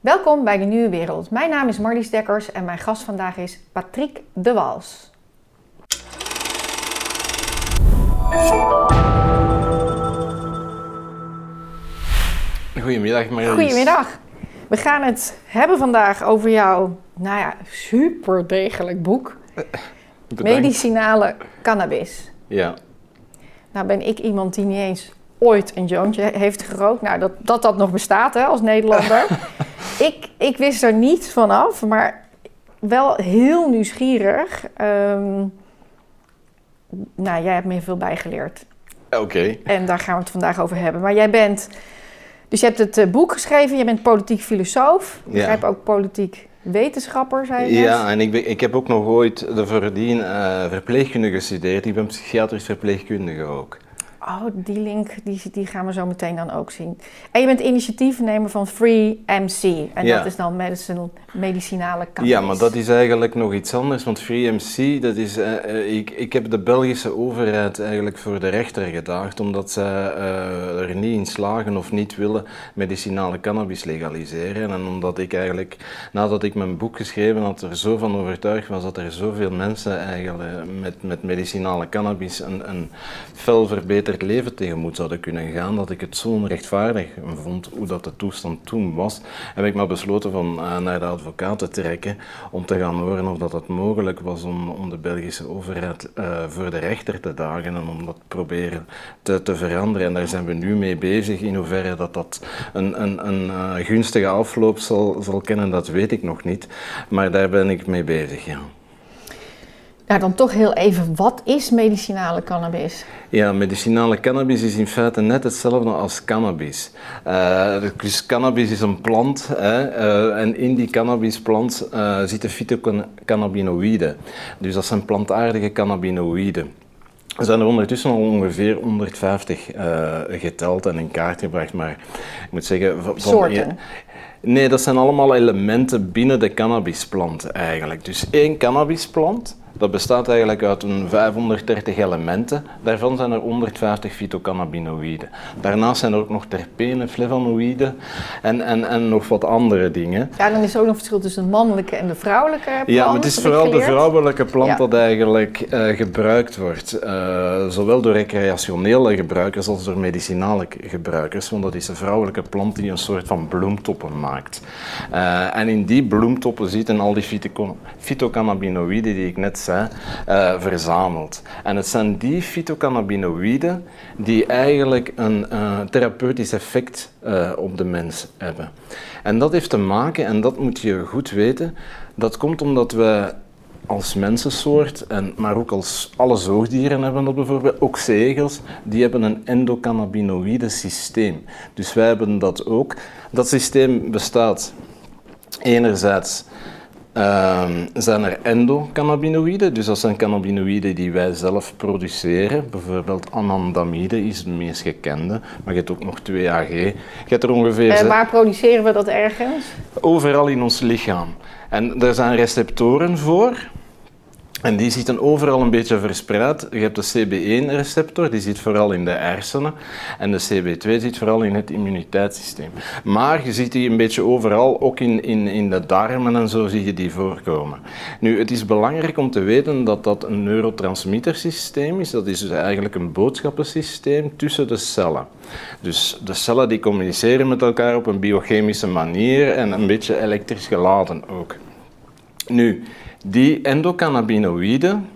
Welkom bij de Nieuwe Wereld. Mijn naam is Marlies Dekkers en mijn gast vandaag is Patrick de Wals. Goedemiddag Marlies. Goedemiddag. We gaan het hebben vandaag over jouw, nou ja, super degelijk boek. Bedankt. Medicinale cannabis. Ja. Nou ben ik iemand die niet eens ooit een joontje heeft gerookt. Nou, dat dat, dat nog bestaat hè, als Nederlander. ik, ik wist er niet vanaf, maar wel heel nieuwsgierig. Ehm, nou, jij hebt me veel bijgeleerd. Oké. En daar gaan we het vandaag over hebben. Maar jij bent... Dus je hebt het eh, boek geschreven. Je bent politiek filosoof. Ik Ja. begrijp ook politiek wetenschapper, zei je net. Ja, en ik, ben, ik heb ook nog ooit de voordien eh verpleegkunde gestudeerd. Ik ben psychiatrisch verpleegkundige ook. Oh, die link die, die gaan we zo meteen dan ook zien. En je bent initiatiefnemer van Free MC. En Ja. dat is dan medicinal, medicinale cannabis. Ja, maar dat is eigenlijk nog iets anders, want Free MC, dat is, eh, eh, ik, ik heb de Belgische overheid eigenlijk voor de rechter gedaagd, omdat zij eh, er niet in slagen of niet willen medicinale cannabis legaliseren. En omdat ik eigenlijk, nadat ik mijn boek geschreven had, er zo van overtuigd was dat er zoveel mensen eigenlijk met, met medicinale cannabis een, een fel verbeterd leven tegemoet zouden kunnen gaan, dat ik het zo onrechtvaardig vond hoe dat de toestand toen was, heb ik maar besloten van eh, naar de advocaat te trekken om te gaan horen of dat het mogelijk was om, om de Belgische overheid eh, voor de rechter te dagen en om dat proberen te, te veranderen. En daar zijn we nu mee bezig. In hoeverre dat dat een, een, een eh, gunstige afloop zal, zal kennen, dat weet ik nog niet. Maar daar ben ik mee bezig, ja. Nou, dan toch heel even, wat is medicinale cannabis? Ja, medicinale cannabis is in feite net hetzelfde als cannabis. Eh, dus cannabis is een plant hè, eh, en in die cannabisplant eh, zitten fytocannabinoïden. Dus dat zijn plantaardige cannabinoïden. Er zijn er ondertussen al ongeveer 150 eh, geteld en in kaart gebracht, maar ik moet zeggen... van- Soorten? Nee, dat zijn allemaal elementen binnen de cannabisplant eigenlijk. Dus één cannabisplant, dat bestaat eigenlijk uit een 530 elementen. Daarvan zijn er 150 fytocannabinoïden. Daarnaast zijn er ook nog terpenen, flavonoïden en, en, en nog wat andere dingen. Ja, dan is er ook nog verschil tussen de mannelijke en de vrouwelijke plant. Ja, maar het is vooral de vrouwelijke plant Ja. dat eigenlijk eh, gebruikt wordt. Eh, zowel door recreationele gebruikers als door medicinale gebruikers. Want dat is een vrouwelijke plant die een soort van bloemtoppen maakt. Eh, en in die bloemtoppen zitten al die fytocannabinoïden die ik net zei, eh, verzameld. En het zijn die fytocannabinoïden die eigenlijk een eh, therapeutisch effect eh, op de mens hebben. En dat heeft te maken, en dat moet je goed weten, dat komt omdat we als mensensoort, en, maar ook als alle zoogdieren hebben dat bijvoorbeeld, ook zegels, die hebben een endocannabinoïde systeem. Dus wij hebben dat ook. Dat systeem bestaat enerzijds Ehm, zijn er endocannabinoïden, dus dat zijn cannabinoïden die wij zelf produceren. Bijvoorbeeld anandamide is de meest gekende, maar je hebt ook nog 2-AG. Je hebt er ongeveer En ze- waar produceren we dat ergens? overal in ons lichaam. En er zijn receptoren voor. En die zitten overal een beetje verspreid. Je hebt de CB1-receptor, die zit vooral in de hersenen. En de CB2 zit vooral in het immuniteitssysteem. Maar je ziet die een beetje overal, ook in, in, in de darmen en zo zie je die voorkomen. Nu, het is belangrijk om te weten dat dat een neurotransmittersysteem is. Dat is dus eigenlijk een boodschappensysteem tussen de cellen. Dus de cellen die communiceren met elkaar op een biochemische manier en een beetje elektrisch geladen ook. Nu, die endocannabinoïden,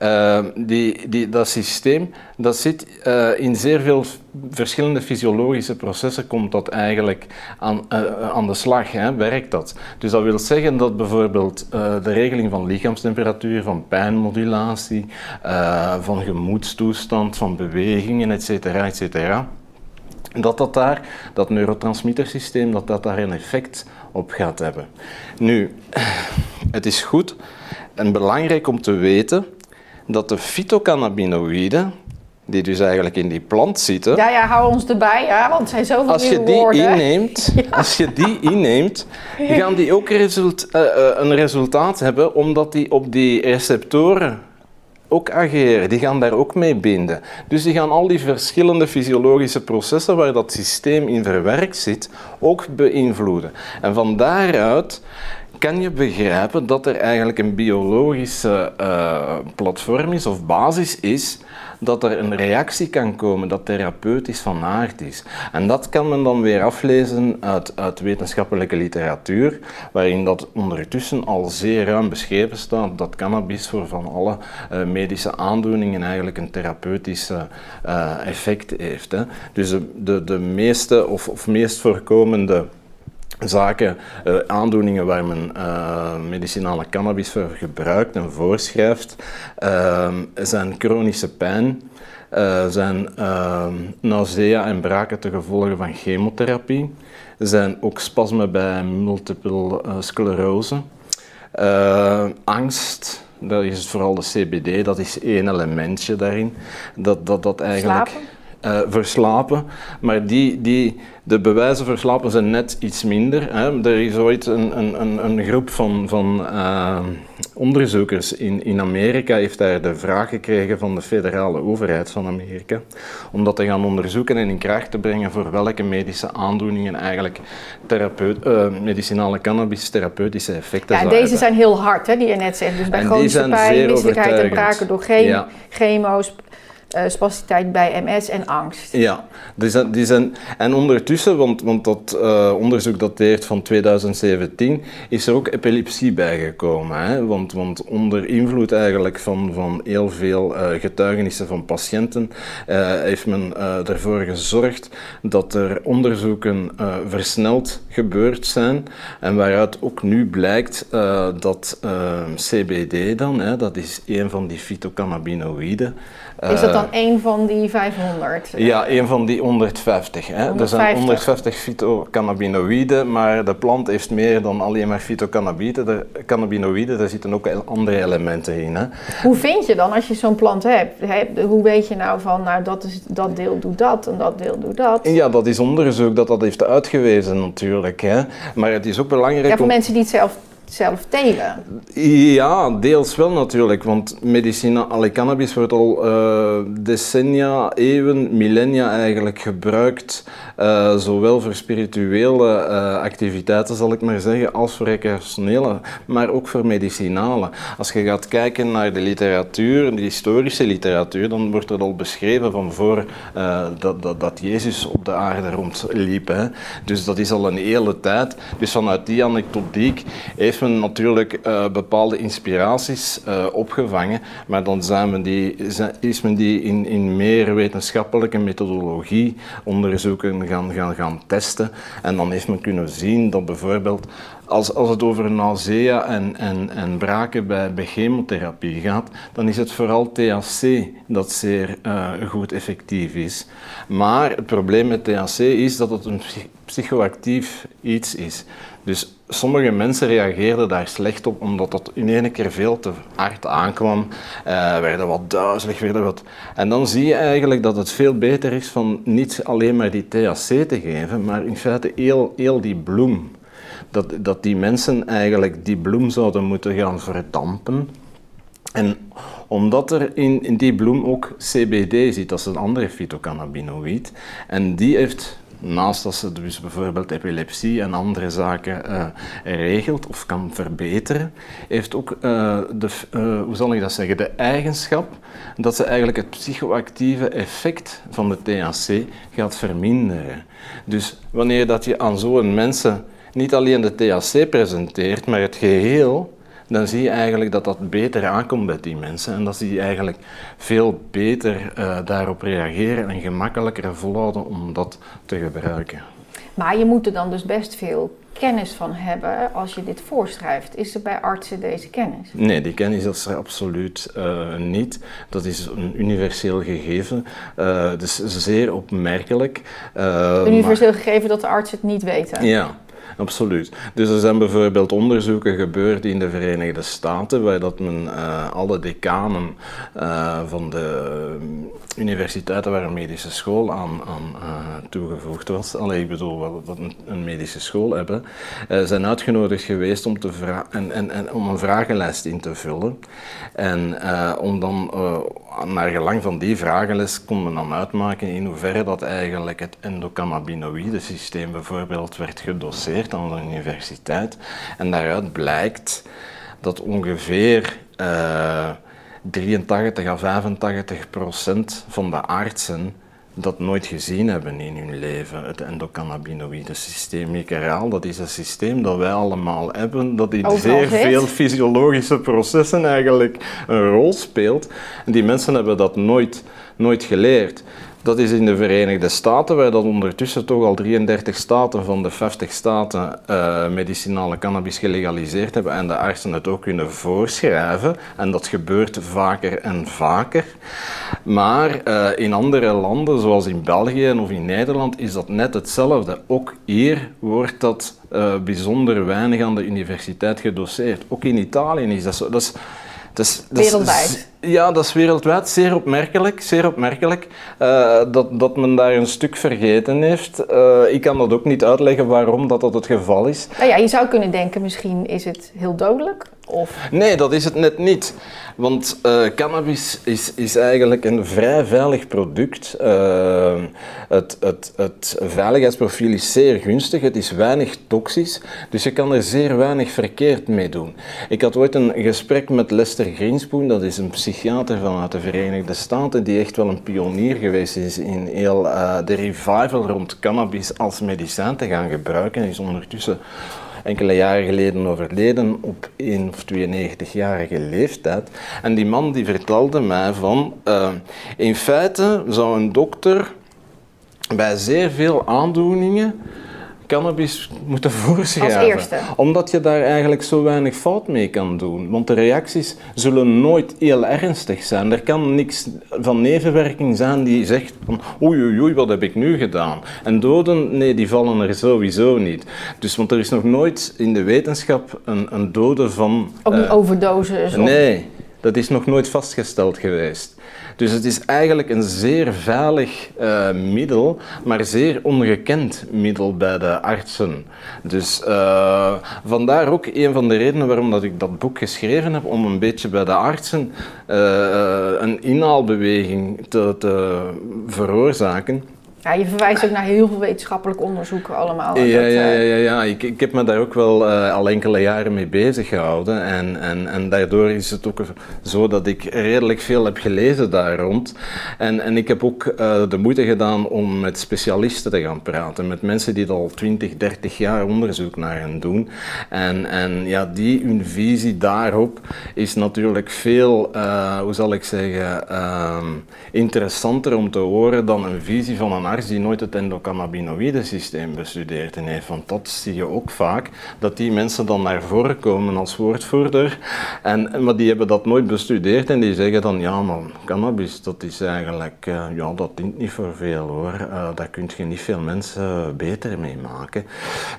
eh, die, die, dat systeem, dat zit eh, in zeer veel verschillende fysiologische processen, komt dat eigenlijk aan, eh, aan de slag, hè, werkt dat. Dus dat wil zeggen dat bijvoorbeeld de regeling van lichaamstemperatuur, van pijnmodulatie, van gemoedstoestand, van bewegingen, et cetera, et cetera, dat dat daar, dat neurotransmittersysteem, dat dat daar een effect op gaat hebben. Nu, het is goed en belangrijk om te weten dat de fytocannabinoïden, die dus eigenlijk in die plant zitten, Ja, ja, hou ons erbij, ja, want het zijn zoveel als je die woorden. inneemt, als je die inneemt, gaan die ook result, eh, eh, een resultaat hebben, omdat die op die receptoren ook ageren, die gaan daar ook mee binden. Dus die gaan al die verschillende fysiologische processen waar dat systeem in verwerkt zit, ook beïnvloeden. En van daaruit kan je begrijpen dat er eigenlijk een biologische uh, platform is of basis is dat er een reactie kan komen dat therapeutisch van aard is. En dat kan men dan weer aflezen uit, uit wetenschappelijke literatuur, waarin dat ondertussen al zeer ruim beschreven staat dat cannabis voor van alle uh, medische aandoeningen eigenlijk een therapeutisch uh, effect heeft. Hè. Dus de, de, de meeste of, of meest voorkomende zaken, uh, aandoeningen waar men uh, medicinale cannabis voor gebruikt en voorschrijft, uh, zijn chronische pijn, zijn ehm, nausea en braken te gevolgen van chemotherapie, zijn ook spasmen bij multiple sclerose, angst, dat is vooral de CBD, dat is één elementje daarin, dat, dat, dat eigenlijk... uh, verslapen. Maar die, die, de bewijzen voor slapen zijn net iets minder. Hè. Er is ooit een, een, een groep van, van uh, onderzoekers in, in Amerika heeft daar de vraag gekregen van de federale overheid van Amerika om dat te gaan onderzoeken en in kracht te brengen voor welke medische aandoeningen eigenlijk therapeut, uh, medicinale cannabis therapeutische effecten ja, deze zijn heel hard, hè, die je net zegt. Dus bij chronische pijn, misselijkheid en braken door geen ja. chemo's, uh, spasticiteit bij MS en angst. Ja, die zijn, en ondertussen, want, want dat uh, onderzoek dateert van 2017, is er ook epilepsie bijgekomen. Hè? Want, want onder invloed eigenlijk van, van heel veel uh, getuigenissen van patiënten heeft men ervoor gezorgd dat er onderzoeken versneld gebeurd zijn en waaruit ook nu blijkt dat CBD dan, hè, dat is een van die fytocannabinoïden, is dat dan één van die 500? Ja, één van die 150. Hè. 150. Er zijn 150 fytocannabinoïden, maar de plant heeft meer dan alleen maar fytocannabinoïden. De cannabinoïden, daar zitten ook andere elementen in. Hè. Hoe vind je dan als je zo'n plant hebt? Hoe weet je nou van, nou dat, is, dat deel doet dat en dat deel doet dat? Ja, dat is onderzoek dat dat heeft uitgewezen natuurlijk. Hè. Maar het is ook belangrijk... Ja, voor mensen die het zelf zelf telen? Ja, deels wel natuurlijk, want medicina, cannabis wordt al uh, decennia, eeuwen, millennia eigenlijk gebruikt, uh, zowel voor spirituele uh, activiteiten zal ik maar zeggen, als voor recreationele, maar ook voor medicinale. Als je gaat kijken naar de literatuur, de historische literatuur, dan wordt er al beschreven van voor dat, dat, dat, Jezus op de aarde rondliep. Hè. Dus dat is al een hele tijd. Dus vanuit die anekdotiek heeft natuurlijk uh, bepaalde inspiraties uh, opgevangen, maar dan zijn die, is men die in, in meer wetenschappelijke methodologie onderzoeken gaan, gaan, gaan testen. En dan heeft men kunnen zien dat bijvoorbeeld als, als het over nausea en, en, en braken bij, bij chemotherapie gaat, dan is het vooral THC dat zeer uh, goed effectief is. Maar het probleem met THC is dat het een psychoactief iets is. Dus sommige mensen reageerden daar slecht op, omdat dat in één keer veel te hard aankwam. Uh, werden wat duizelig, werden wat... En dan zie je eigenlijk dat het veel beter is van niet alleen maar die THC te geven, maar in feite heel, heel die bloem. Dat, dat die mensen eigenlijk die bloem zouden moeten gaan verdampen. En omdat er in, in die bloem ook CBD zit, dat is een andere fytocannabinoïd, en die heeft naast dat ze dus bijvoorbeeld epilepsie en andere zaken uh, regelt of kan verbeteren, heeft ook uh, de, uh, hoe zal ik dat zeggen, de eigenschap dat ze eigenlijk het psychoactieve effect van de THC gaat verminderen. Dus wanneer dat je aan zo'n mensen niet alleen de THC presenteert, maar het geheel, dan zie je eigenlijk dat dat beter aankomt bij die mensen en dat ze eigenlijk veel beter uh, daarop reageren en gemakkelijker volhouden om dat te gebruiken. Maar je moet er dan dus best veel kennis van hebben als je dit voorschrijft. Is er bij artsen deze kennis? Nee, die kennis is er absoluut uh, niet. Dat is een universeel gegeven. Uh, dus zeer opmerkelijk. Uh, universeel maar... gegeven dat de artsen het niet weten? Ja. Absoluut. Dus er zijn bijvoorbeeld onderzoeken gebeurd in de Verenigde Staten, waar dat men uh, alle decanen uh, van de universiteiten waar een medische school aan, aan uh, toegevoegd was, alleen ik bedoel, wat een, medische school hebben, zijn uitgenodigd geweest om, te en, en, en, om een vragenlijst in te vullen. En om dan naar gelang van die vragenlijst kon men dan uitmaken in hoeverre dat eigenlijk het endocannabinoïde systeem bijvoorbeeld werd gedoseerd aan de universiteit. En daaruit blijkt dat ongeveer 83 à 85 procent van de artsen dat nooit gezien hebben in hun leven, het endocannabinoïde systeem. Ik herhaal, dat is een systeem dat wij allemaal hebben, dat in zeer veel fysiologische processen eigenlijk een rol speelt. En die mensen hebben dat nooit, nooit geleerd. Dat is in de Verenigde Staten, waar dat ondertussen toch al 33 staten van de 50 staten uh, medicinale cannabis gelegaliseerd hebben en de artsen het ook kunnen voorschrijven. En dat gebeurt vaker en vaker. Maar uh, in andere landen, zoals in België of in Nederland, is dat net hetzelfde. Ook hier wordt dat uh, bijzonder weinig aan de universiteit gedoseerd. Ook in Italië is dat zo. Dat is, dus, wereldwijd? ja, dat is wereldwijd. Zeer opmerkelijk. Zeer opmerkelijk uh, dat, dat men daar een stuk vergeten heeft. Uh, ik kan dat ook niet uitleggen waarom dat, dat het geval is. Nou ja, je zou kunnen denken, misschien is het heel dodelijk. Of... Nee, dat is het net niet. Want uh, cannabis is, is eigenlijk een vrij veilig product. Uh, het, het, het veiligheidsprofiel is zeer gunstig, het is weinig toxisch, dus je kan er zeer weinig verkeerd mee doen. Ik had ooit een gesprek met Lester Greenspoon, dat is een psychiater vanuit de Verenigde Staten, die echt wel een pionier geweest is in heel uh, de revival rond cannabis als medicijn te gaan gebruiken. Hij is ondertussen enkele jaren geleden overleden op 1 of 92-jarige leeftijd. En die man die vertelde mij van, uh, in feite zou een dokter bij zeer veel aandoeningen cannabis moeten voorschrijven. Als eerste. Omdat je daar eigenlijk zo weinig fout mee kan doen. Want de reacties zullen nooit heel ernstig zijn. Er kan niks van nevenwerking zijn die zegt van oei oei oei, wat heb ik nu gedaan? En doden, nee, die vallen er sowieso niet. Dus, want er is nog nooit in de wetenschap een, een dode van... Ook een uh, overdosis? Nee, dat is nog nooit vastgesteld geweest. Dus het is eigenlijk een zeer veilig uh, middel, maar zeer ongekend middel bij de artsen. Dus uh, vandaar ook een van de redenen waarom dat ik dat boek geschreven heb, om een beetje bij de artsen uh, een inhaalbeweging te, te veroorzaken. Ja, je verwijst ook naar heel veel wetenschappelijk onderzoek allemaal. Ja, dat, ja, ja, ja, ja. Ik, ik heb me daar ook wel uh, al enkele jaren mee bezig gehouden. En, en, en daardoor is het ook zo dat ik redelijk veel heb gelezen daar rond. En, en ik heb ook uh, de moeite gedaan om met specialisten te gaan praten. Met mensen die al 20, 30 jaar onderzoek naar hen doen. En, en ja, die, hun visie daarop is natuurlijk veel, uh, hoe zal ik zeggen, interessanter om te horen dan een visie van een die nooit het endocannabinoïde systeem bestudeerd heeft. Want dat zie je ook vaak, dat die mensen dan naar voren komen als woordvoerder. En, maar die hebben dat nooit bestudeerd en die zeggen dan, ja man, cannabis, dat is eigenlijk, uh, ja dat dient niet voor veel hoor. Uh, daar kun je niet veel mensen beter mee maken.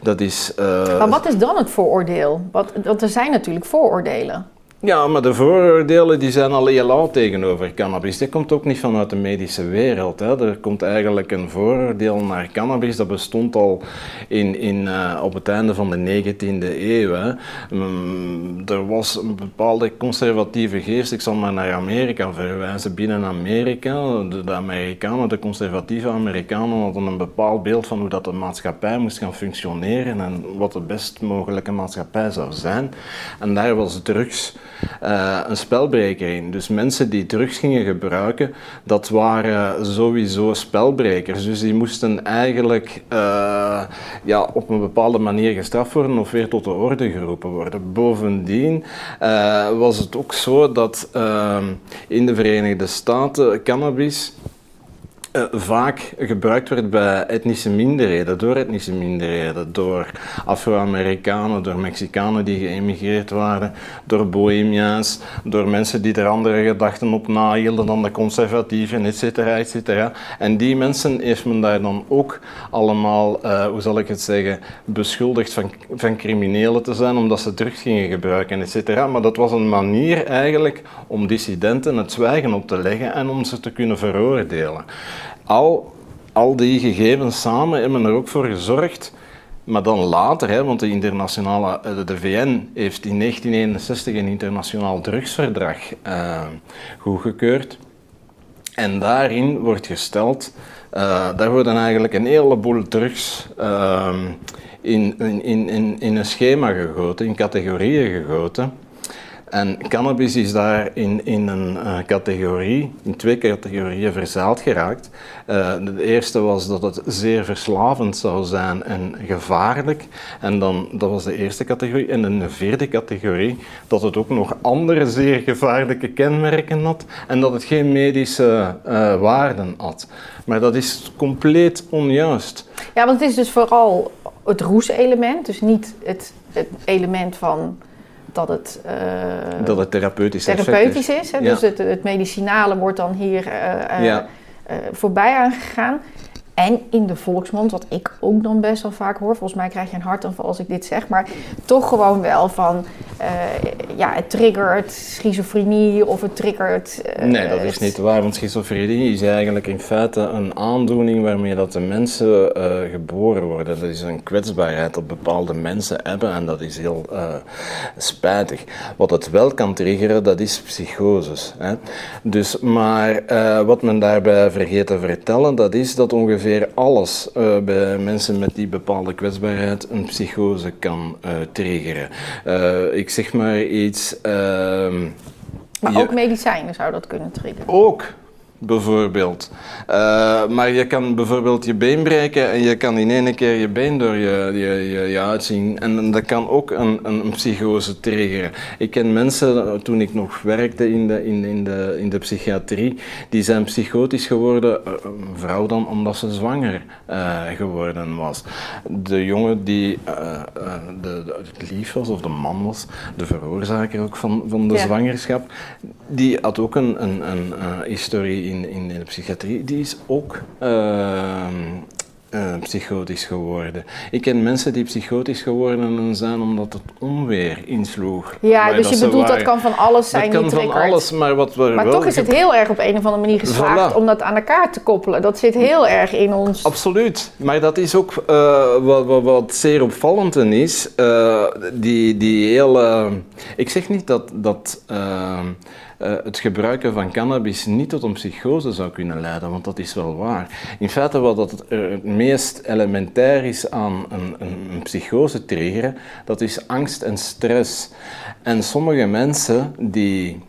Dat is... Uh... Maar wat is dan het vooroordeel? Want er zijn natuurlijk vooroordelen. Ja, maar de vooroordelen die zijn al heel oud tegenover cannabis. Dat komt ook niet vanuit de medische wereld. Hè. Er komt eigenlijk een vooroordeel naar cannabis. Dat bestond al in, in, uh, op het einde van de 19e eeuw. Um, er was een bepaalde conservatieve geest. Ik zal maar naar Amerika verwijzen. Binnen Amerika, de, de Amerikanen, de conservatieve Amerikanen hadden een bepaald beeld van hoe dat de maatschappij moest gaan functioneren en wat de best mogelijke maatschappij zou zijn. En daar was drugs uh, een spelbreker in. Dus mensen die drugs gingen gebruiken, dat waren sowieso spelbrekers. Dus die moesten eigenlijk uh, ja, op een bepaalde manier gestraft worden of weer tot de orde geroepen worden. Bovendien uh, was het ook zo dat in de Verenigde Staten cannabis uh, vaak gebruikt werd bij etnische minderheden, door etnische minderheden, door Afro-Amerikanen, door Mexicanen die geëmigreerd waren, door Bohemia's, door mensen die er andere gedachten op nahielden dan de conservatieven, et cetera, et cetera. En die mensen heeft men daar dan ook allemaal, uh, hoe zal ik het zeggen, beschuldigd van, van criminelen te zijn, omdat ze drugs gingen gebruiken, et cetera. Maar dat was een manier eigenlijk om dissidenten het zwijgen op te leggen en om ze te kunnen veroordelen al, al die gegevens samen hebben er ook voor gezorgd, maar dan later, hè, want de, internationale, eh, de VN heeft in 1961 een internationaal drugsverdrag uh, goedgekeurd. En daarin wordt gesteld, uh, daar worden eigenlijk een heleboel drugs uh, in, in, in, in een schema gegoten, in categorieën gegoten. En cannabis is daar in, in een uh, categorie, in twee categorieën verzaald geraakt. Uh, de eerste was dat het zeer verslavend zou zijn en gevaarlijk. En dan, dat was de eerste categorie. En in de vierde categorie, dat het ook nog andere zeer gevaarlijke kenmerken had. En dat het geen medische uh, waarden had. Maar dat is compleet onjuist. Ja, want het is dus vooral het roes-element. Dus niet het, het element van dat het, uh, dat het therapeutisch, therapeutisch is. Hè? Dus het, het, medicinale wordt dan hier uh, ja. voorbij aangegaan. En in de volksmond, wat ik ook dan best wel vaak hoor, volgens mij krijg je een hartaanval als ik dit zeg, maar toch gewoon wel van, ja, het triggert schizofrenie of het triggert... Uh, nee, dat is niet waar, want schizofrenie is eigenlijk in feite een aandoening waarmee dat de mensen uh, geboren worden. Dat is een kwetsbaarheid dat bepaalde mensen hebben en dat is heel spijtig. Wat het wel kan triggeren, dat is psychoses. Hè? Dus, maar wat men daarbij vergeet te vertellen, dat is dat ongeveer alles bij mensen met die bepaalde kwetsbaarheid een psychose kan triggeren. Zeg maar iets. Ehm, maar ook medicijnen zou dat kunnen triggeren? Ook, bijvoorbeeld. Uh, maar je kan bijvoorbeeld je been breken en je kan in één keer je been door je, je, je, je uitzien. En dat kan ook een, een, psychose triggeren. Ik ken mensen, toen ik nog werkte in de, in, in de, in de psychiatrie, die zijn psychotisch geworden, eh, een vrouw dan, omdat ze zwanger uh, geworden was. De jongen die uh, de, de, het lief was, of de man was, de veroorzaker ook van, van de ja. zwangerschap, die had ook een, een, een historie in, in de psychiatrie, die is ook uh, uh, psychotisch geworden. Ik ken mensen die psychotisch geworden zijn omdat het onweer insloeg. Ja, dus je bedoelt dat kan van alles zijn. Dat kan van alles, maar wat we Maar toch is het heel erg op een of andere manier geslaagd om dat aan elkaar te koppelen. Dat zit heel erg in ons. Absoluut, maar dat is ook uh, wat, wat, wat, zeer opvallend is. Uh, die, die hele. ik zeg niet dat. dat uh, het gebruiken van cannabis niet tot een psychose zou kunnen leiden, want dat is wel waar. In feite wat uh, het meest elementair is aan een, een, een psychose triggeren, dat is angst en stress. En sommige mensen die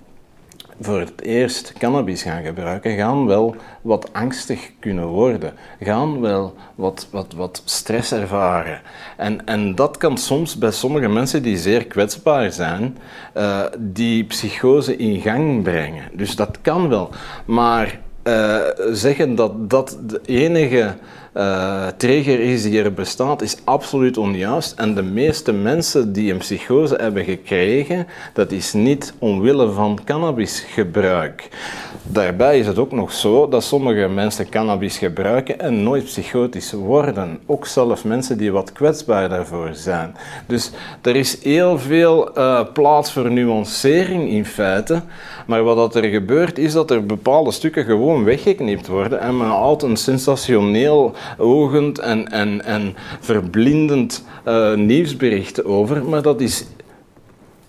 voor het eerst cannabis gaan gebruiken, gaan wel wat angstig kunnen worden, gaan wel wat, wat, wat stress ervaren. En, en dat kan soms bij sommige mensen die zeer kwetsbaar zijn, uh, die psychose in gang brengen. Dus dat kan wel. Maar uh, zeggen dat dat de enige uh, trigger is die er bestaat, is absoluut onjuist. En de meeste mensen die een psychose hebben gekregen, dat is niet omwille van cannabisgebruik. Daarbij is het ook nog zo dat sommige mensen cannabis gebruiken en nooit psychotisch worden. Ook zelfs mensen die wat kwetsbaar daarvoor zijn. Dus er is heel veel uh, plaats voor nuancering in feite. Maar wat er gebeurt is dat er bepaalde stukken gewoon weggeknipt worden en men houdt een sensationeel ogend en, en, en verblindend uh, nieuwsbericht over. Maar dat is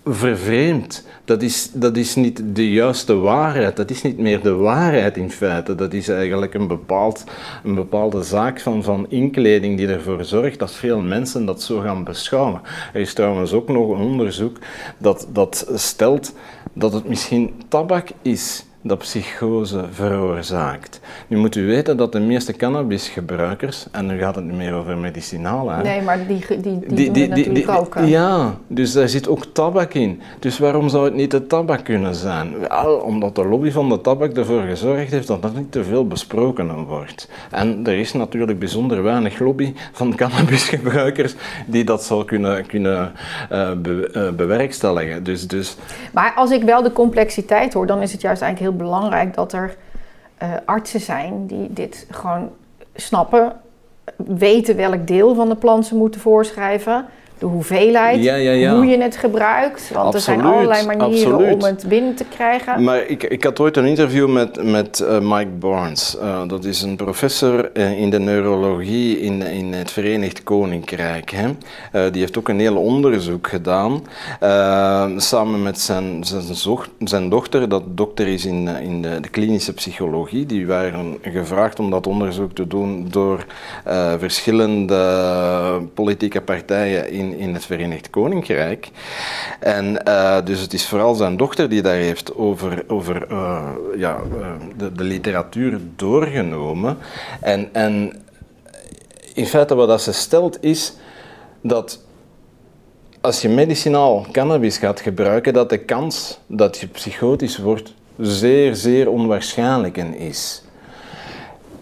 vervreemd. Dat is, dat is niet de juiste waarheid. Dat is niet meer de waarheid in feite. Dat is eigenlijk een, bepaald, een bepaalde zaak van, van inkleding die ervoor zorgt dat veel mensen dat zo gaan beschouwen. Er is trouwens ook nog een onderzoek dat, dat stelt dat het misschien tabak is dat psychose veroorzaakt. Nu moet u weten dat de meeste cannabisgebruikers, en nu gaat het niet meer over medicinaal, hè, Nee, maar die, die, die, die, ook. hè? Ja, dus daar zit ook tabak in. Dus waarom zou het niet de tabak kunnen zijn? Wel, omdat de lobby van de tabak ervoor gezorgd heeft dat dat niet te veel besproken wordt. En er is natuurlijk bijzonder weinig lobby van cannabisgebruikers die dat zou kunnen, kunnen eh, be- eh, bewerkstelligen. Dus, dus Maar als ik wel de complexiteit hoor, dan is het juist eigenlijk heel belangrijk dat er eh, artsen zijn die dit gewoon snappen, weten welk deel van de plant ze moeten voorschrijven, de hoeveelheid, Ja, ja, ja. hoe je het gebruikt. Want er zijn allerlei manieren absoluut. om het binnen te krijgen. Maar ik, ik had ooit een interview met, met eh, Mike Barnes. Eh, dat is een professor eh, in de neurologie in, in het Verenigd Koninkrijk. Hè. Die heeft ook een heel onderzoek gedaan. samen met zijn, zijn, zijn dochter, dat dokter is in, in de, de klinische psychologie. Die waren gevraagd om dat onderzoek te doen door verschillende politieke partijen in, in het Verenigd Koninkrijk. En eh, dus het is vooral zijn dochter die daar heeft over, over eh, ja, eh, de, de literatuur doorgenomen. En, en in feite wat dat ze stelt is dat als je medicinaal cannabis gaat gebruiken, dat de kans dat je psychotisch wordt zeer, zeer onwaarschijnlijk is.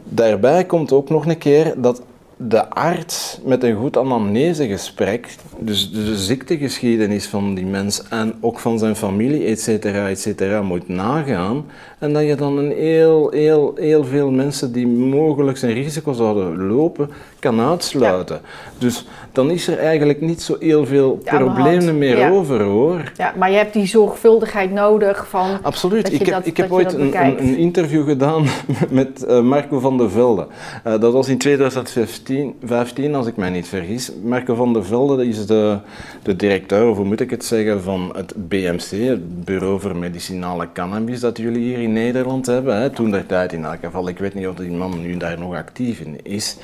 Daarbij komt ook nog een keer dat de arts met een goed anamnesegesprek, dus de ziektegeschiedenis van die mens en ook van zijn familie, et cetera, et cetera, moet nagaan. En dat je dan een heel, heel, heel veel mensen die mogelijk een risico zouden lopen, kan uitsluiten. Dus dan is er eigenlijk niet zo heel veel Ja, problemen meer Ja. over hoor. Ja, maar je hebt die zorgvuldigheid nodig van... Absoluut. Ik heb, dat- ik heb ooit een, een, een interview gedaan met eh, Marco van der Velde. Eh, dat was in 2015, 15, als ik mij niet vergis. Marco van der Velde is de, de directeur, of hoe moet ik het zeggen, van het BMC, het Bureau voor Medicinale Cannabis, dat jullie hier in Nederland hebben. Hè. Toen der tijd in elk geval. Ik weet niet of die man nu daar nog actief in is.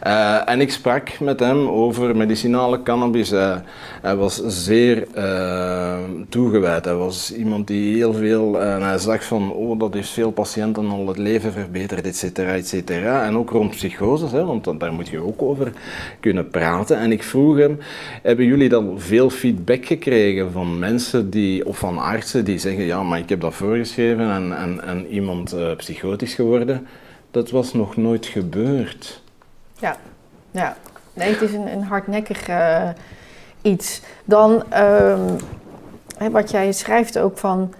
Eh, en ik sprak met hem over medicinale cannabis. Hij- hij was zeer eh, toegewijd. Hij was iemand die heel veel... En hij zag van, oh, dat heeft veel patiënten al het leven verbeterd, et cetera, et cetera. En ook rond psychoses, hè, want daar moet je ook over kunnen praten. En ik vroeg hem, hebben jullie dan veel feedback gekregen van mensen die, of van artsen die zeggen, ja, maar ik heb dat voorgeschreven en, en, iemand eh, psychotisch geworden? Dat was nog nooit gebeurd. Ja, ja. Nee, het is een, een hardnekkig eh, iets. Dan, ehm, hè, wat jij schrijft ook van...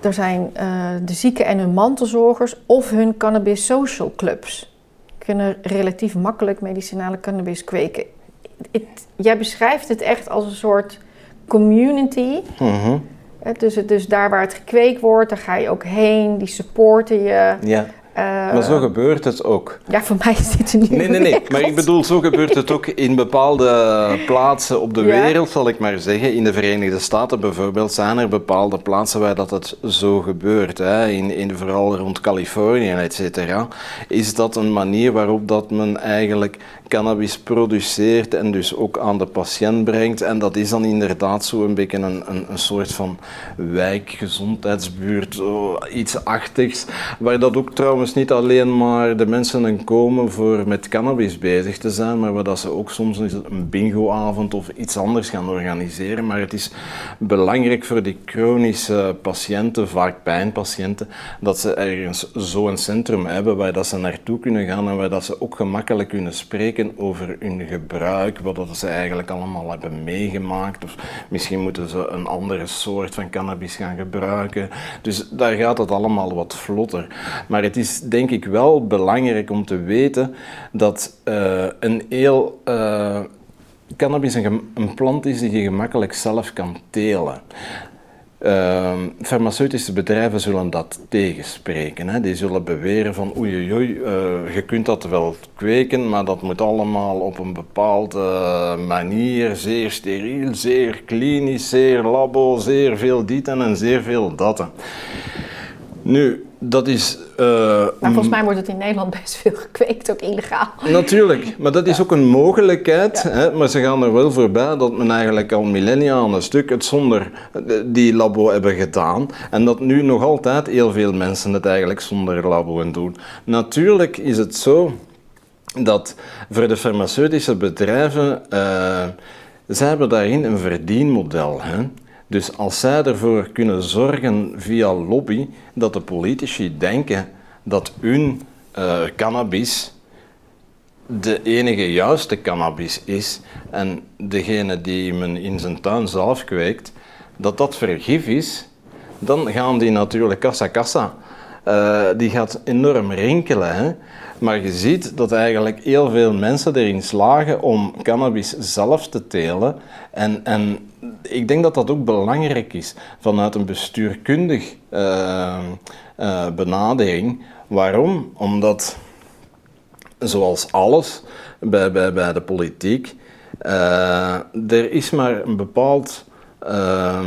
Er zijn eh, de zieken en hun mantelzorgers of hun cannabis social clubs. Kunnen relatief makkelijk medicinale cannabis kweken. Jij beschrijft het echt als een soort community. Mhm. Dus, het- dus daar waar het gekweekt wordt, daar ga je ook heen. Die supporten je. Ja, Eh, maar zo gebeurt het ook. Ja, voor mij is dit een nieuwe Nee, nee, nee. Maar ik bedoel, zo gebeurt het ook in bepaalde plaatsen op de Ja. wereld, zal ik maar zeggen. In de Verenigde Staten bijvoorbeeld zijn er bepaalde plaatsen waar dat het zo gebeurt. Hè. In, in, vooral rond Californië, et cetera. Is dat een manier waarop dat men eigenlijk cannabis produceert en dus ook aan de patiënt brengt. En dat is dan inderdaad zo een beetje een, een, een soort van wijkgezondheidsbuurt, zo iets achtigs. Waar dat ook trouwens niet alleen maar de mensen komen voor met cannabis bezig te zijn, maar waar dat ze ook soms een bingoavond of iets anders gaan organiseren. Maar het is belangrijk voor die chronische patiënten, vaak pijnpatiënten, dat ze ergens zo'n centrum hebben waar dat ze naartoe kunnen gaan en waar dat ze ook gemakkelijk kunnen spreken over hun gebruik, wat dat ze eigenlijk allemaal hebben meegemaakt. Of misschien moeten ze een andere soort van cannabis gaan gebruiken. Dus daar gaat het allemaal wat vlotter. Maar het is denk ik wel belangrijk om te weten dat eh, een heel... eh, cannabis een, een plant is die je gemakkelijk zelf kan telen. Ehm, farmaceutische bedrijven zullen dat tegenspreken. Hè. Die zullen beweren van oei oei eh, je kunt dat wel kweken, maar dat moet allemaal op een bepaalde manier, zeer steriel, zeer klinisch, zeer labo, zeer veel dit en zeer veel dat. Nu, Dat is... Uh, maar volgens mij wordt het in Nederland best veel gekweekt, ook illegaal. Natuurlijk, maar dat is ook een mogelijkheid. Hè? Maar ze gaan er wel voorbij dat men eigenlijk al millennia aan een stuk het zonder die labo hebben gedaan. En dat nu nog altijd heel veel mensen het eigenlijk zonder labo doen. Natuurlijk is het zo dat voor de farmaceutische bedrijven... Uh, zij hebben daarin een verdienmodel. Hè? Dus als zij ervoor kunnen zorgen via lobby dat de politici denken dat hun uh, cannabis de enige juiste cannabis is en degene die men in zijn tuin zelf kweekt, dat dat vergif is, dan gaan die natuurlijk kassa kassa. Uh, die gaat enorm rinkelen. Hè? Maar je ziet dat eigenlijk heel veel mensen erin slagen om cannabis zelf te telen. En, en ik denk dat dat ook belangrijk is vanuit een bestuurkundig uh, uh, benadering. Waarom? Omdat, zoals alles bij, bij, bij de politiek, er is maar een bepaald ehm,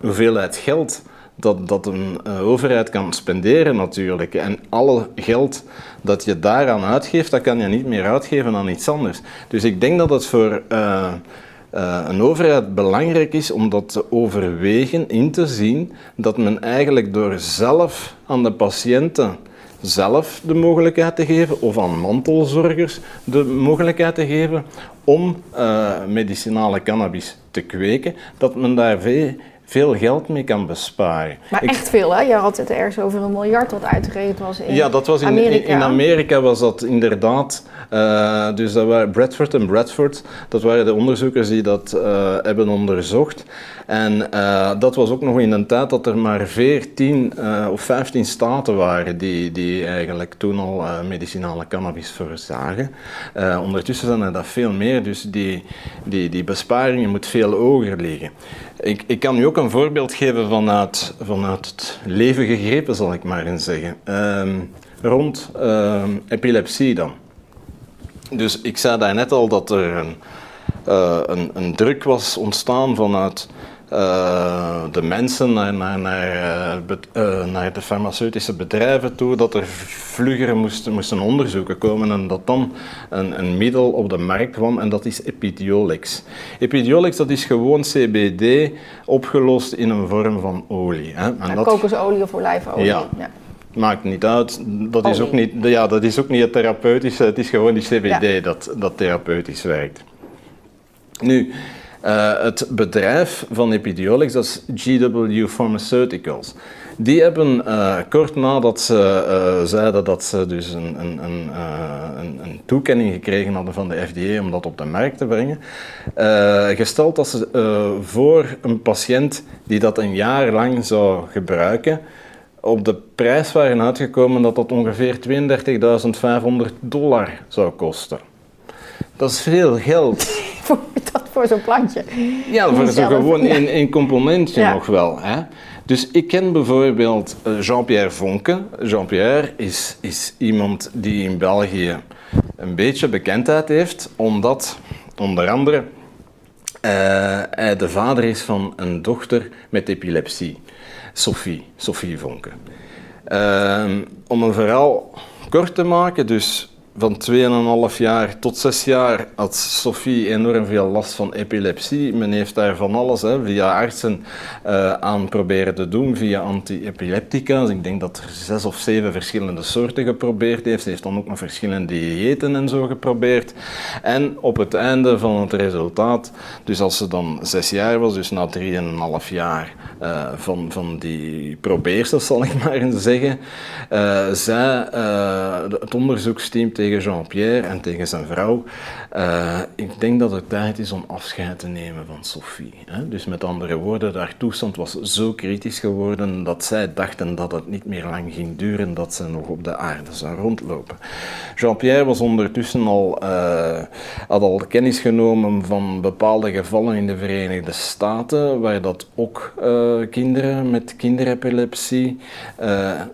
hoeveelheid geld dat, dat een overheid kan spenderen natuurlijk. En alle geld dat je daaraan uitgeeft, dat kan je niet meer uitgeven aan iets anders. Dus ik denk dat het voor uh, uh, een overheid belangrijk is om dat te overwegen, in te zien, dat men eigenlijk door zelf aan de patiënten zelf de mogelijkheid te geven, of aan mantelzorgers de mogelijkheid te geven om medicinale cannabis te kweken, dat men daar veel veel geld mee kan besparen. Maar echt veel, hè? Je had het ergens over een miljard wat uitgegeven was in Ja, dat was in Amerika. In, Amerika was dat inderdaad. Uh, dus dat waren Bradford en Bradford, dat waren de onderzoekers die dat uh, hebben onderzocht. En uh, dat was ook nog in een tijd dat er maar 14 of 15 staten waren die, die eigenlijk toen al medicinale cannabis voorzagen. ondertussen zijn er dat veel meer, dus die, die, die besparingen moet veel hoger liggen. Ik, ik kan u ook een voorbeeld geven vanuit, vanuit het leven gegrepen, zal ik maar eens zeggen. Um, rond um, epilepsie dan. Dus ik zei daarnet al dat er een, een, druk was ontstaan vanuit de mensen naar, naar, naar, uh, naar, de farmaceutische bedrijven toe, dat er vlugger moesten, moesten onderzoeken komen en dat dan een, een middel op de markt kwam en dat is Epidiolex. Epidiolex dat is gewoon CBD opgelost in een vorm van olie. Hè. En ja, dat, kokosolie of olijfolie. Ja. ja. Maakt niet uit. Dat is, ook niet, ja, dat is ook niet het therapeutische. Het is gewoon die CBD ja. dat, dat therapeutisch werkt. Nu, uh, het bedrijf van Epidiolex, dat is GW Pharmaceuticals. Die hebben uh, kort nadat ze uh, zeiden dat ze dus een, een, een, een toekenning gekregen hadden van de FDA om dat op de markt te brengen, gesteld dat ze voor een patiënt die dat een jaar lang zou gebruiken, op de prijs waren uitgekomen dat dat ongeveer 32.500 dollar zou kosten. Dat is veel geld. voor dat voor zo'n plantje. Ja, voor zo'n gewoon een componentje ja. nog wel. Hè? Dus ik ken bijvoorbeeld eh, Jean-Pierre Vonke. Jean-Pierre is, is iemand die in België een beetje bekendheid heeft, omdat onder andere uh, hij de vader is van een dochter met epilepsie. Sophie, Sophie Vonke. Uh, om een verhaal kort te maken, dus van 2,5 jaar tot 6 jaar had Sophie enorm veel last van epilepsie. Men heeft daar van alles hè, via artsen uh, aan proberen te doen, via anti-epileptica. Ik denk dat er zes of zeven verschillende soorten geprobeerd heeft. Ze heeft dan ook nog verschillende diëten en zo geprobeerd. En op het einde van het resultaat, dus als ze dan 6 jaar was, dus na 3,5 jaar uh, van, van die probeersels, zal ik maar eens zeggen, uh, zei het onderzoeksteam tegen Jean-Pierre en tegen zijn vrouw. Uh, ik denk dat het tijd is om afscheid te nemen van Sophie. Hè? Dus met andere woorden, haar toestand was zo kritisch geworden dat zij dachten dat het niet meer lang ging duren dat ze nog op de aarde zou rondlopen. Jean-Pierre was ondertussen al, uh, had al kennis genomen van bepaalde gevallen in de Verenigde Staten, waar dat ook uh, kinderen met kinderepilepsie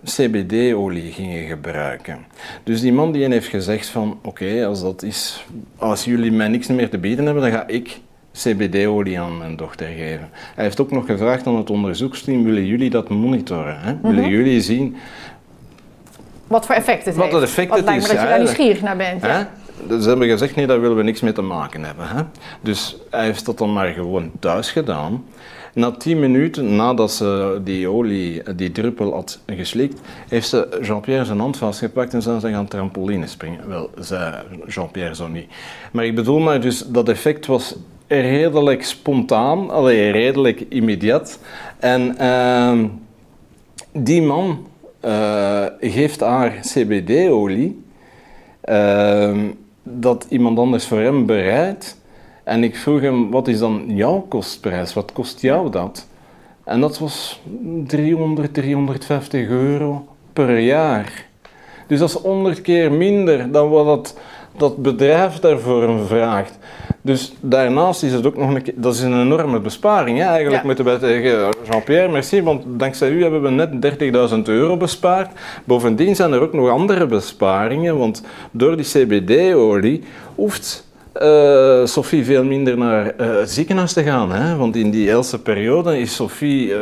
CBD-olie gingen gebruiken. Dus die man die heeft gezegd van oké, als dat is, als jullie mij niks meer te bieden hebben, dan ga ik CBD-olie aan mijn dochter geven. Hij heeft ook nog gevraagd aan het onderzoeksteam, willen jullie dat monitoren? Hè? Willen mm -hmm. jullie zien wat voor effect het Wat heeft. het effect het lijkt me is, dat je daar nieuwsgierig naar bent. Hè? Dus ze hebben gezegd, nee, daar willen we niks mee te maken hebben. Hè? Dus hij heeft dat dan maar gewoon thuis gedaan. Na tien minuten nadat ze die olie, die druppel had geslikt, heeft ze Jean-Pierre zijn hand vastgepakt en zijn ze gaan trampoline springen. Wel, zei Jean-Pierre zo niet. Maar ik bedoel maar, dus dat effect was redelijk spontaan, allee, redelijk immediat. En ehm, die man eh, geeft haar CBD-olie ehm, dat iemand anders voor hem bereidt. En ik vroeg hem, wat is dan jouw kostprijs? Wat kost jou dat? En dat was 300, 350 euro per jaar. Dus dat is 100 keer minder dan wat dat, dat bedrijf daarvoor vraagt. Dus daarnaast is het ook nog een keer, dat is een enorme besparing. Hè? Eigenlijk Ja. moeten wij tegen Jean-Pierre, merci, want dankzij u hebben we net 30.000 euro bespaard. Bovendien zijn er ook nog andere besparingen, want door die CBD-olie hoeft eh, Sophie veel minder naar eh, het ziekenhuis te gaan. Hè? Want in die Else periode is Sophie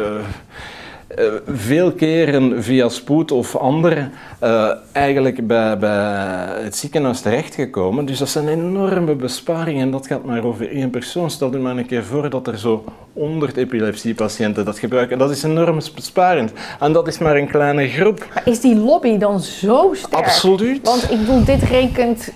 eh, veel keren via spoed of andere eh, eigenlijk bij, bij het ziekenhuis terechtgekomen. Dus dat zijn enorme besparingen en dat gaat maar over één persoon. Stel je maar een keer voor dat er zo 100 epilepsiepatiënten dat gebruiken. Dat is enorm besparend. En dat is maar een kleine groep. Maar is die lobby dan zo sterk? Absoluut. Want ik bedoel, dit rekent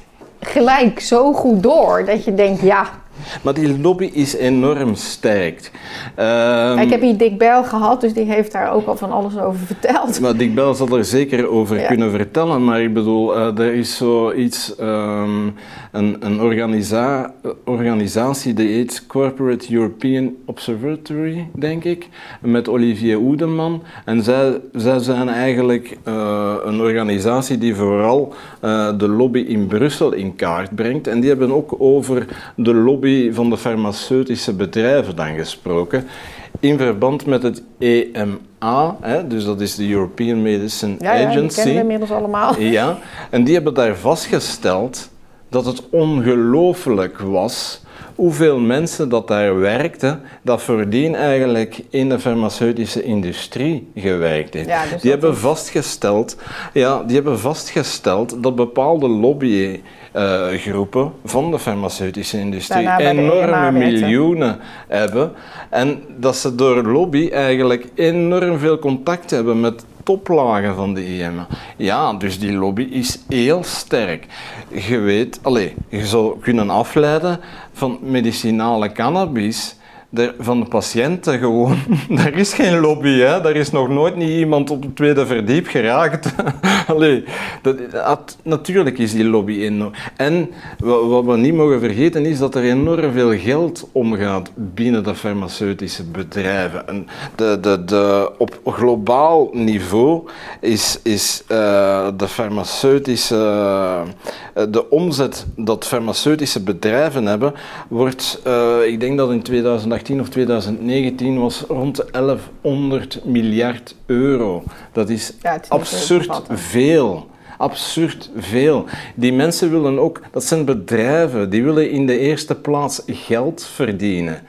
gelijk zo goed door dat je denkt, ja. Maar die lobby is enorm sterk. Ehm, ik heb hier Dick Bel gehad, dus die heeft daar ook al van alles over verteld. Maar Dick Bel zal er zeker over Ja. kunnen vertellen, maar ik bedoel, eh, er is zoiets, ehm een, een organisa organisatie die heet Corporate European Observatory, denk ik, met Olivier Oedeman. En zij, zij zijn eigenlijk eh, een organisatie die vooral eh, de lobby in Brussel in kaart brengt. En die hebben ook over de lobby van de farmaceutische bedrijven dan gesproken. In verband met het EMA, hè, dus dat is de European Medicine Ja, ja die Agency. kennen we inmiddels allemaal. Ja, en die hebben daar vastgesteld dat het ongelooflijk was hoeveel mensen dat daar werkten, dat voordien eigenlijk in de farmaceutische industrie gewerkt heeft. Ja, dus die hebben is- vastgesteld, ja, die hebben vastgesteld dat bepaalde lobbygroepen van de farmaceutische industrie enorme EMA miljoenen hebben en dat ze door lobby eigenlijk enorm veel contact hebben met toplagen van de IMA. Ja, dus die lobby is heel sterk. Je weet, allez, je zou kunnen afleiden van medicinale cannabis. Van de patiënten gewoon, daar is geen lobby, hè? daar is nog nooit niet iemand op het tweede verdiep geraakt. Allee, dat, dat- natuurlijk is die lobby enorm. En wa- wat we niet mogen vergeten is dat er enorm veel geld omgaat binnen de farmaceutische bedrijven. En de, de, de, op globaal niveau is, is eh, de farmaceutische, eh, de omzet dat farmaceutische bedrijven hebben, wordt, eh, ik denk dat in 2018 of 2019 was rond de 1100 miljard euro. Dat is Ja, is absurd veel. Absurd veel. Die mensen willen ook, dat zijn bedrijven, die willen in de eerste plaats geld verdienen.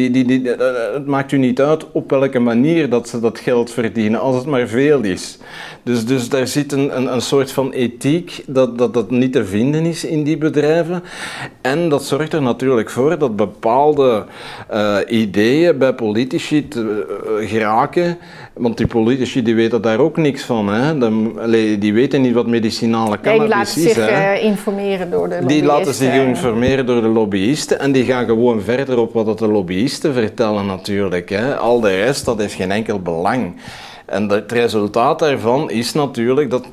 Die, die, die, eh, het maakt u niet uit op welke manier dat ze dat geld verdienen, als het maar veel is. Dus, dus daar zit een, een, een soort van ethiek dat, dat dat niet te vinden is in die bedrijven. En dat zorgt er natuurlijk voor dat bepaalde eh, ideeën bij politici te, eh, geraken. Want die politici die weten daar ook niks van. Hè? Allee, die weten niet wat medicinale cannabis die laten is. zich hè? eh, informeren door de Die laten zich informeren door de lobbyisten en die gaan gewoon verder op wat dat de lobbyisten vertellen natuurlijk. Hè. Al de rest, dat heeft geen enkel belang. En het resultaat daarvan is natuurlijk dat...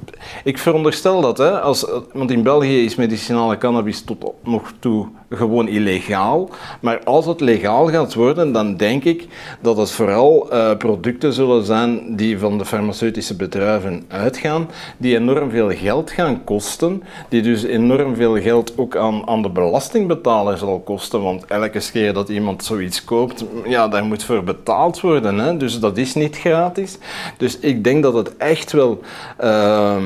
Ik veronderstel dat, hè, als, want in België is medicinale cannabis tot nog toe gewoon illegaal. Maar als het legaal gaat worden, dan denk ik dat het vooral eh, producten zullen zijn die van de farmaceutische bedrijven uitgaan, die enorm veel geld gaan kosten, die dus enorm veel geld ook aan, aan de belastingbetaler zal kosten, want elke keer dat iemand zoiets koopt, ja, daar moet voor betaald worden. Hè? Dus dat is niet gratis. Dus ik denk dat het echt wel... ehm,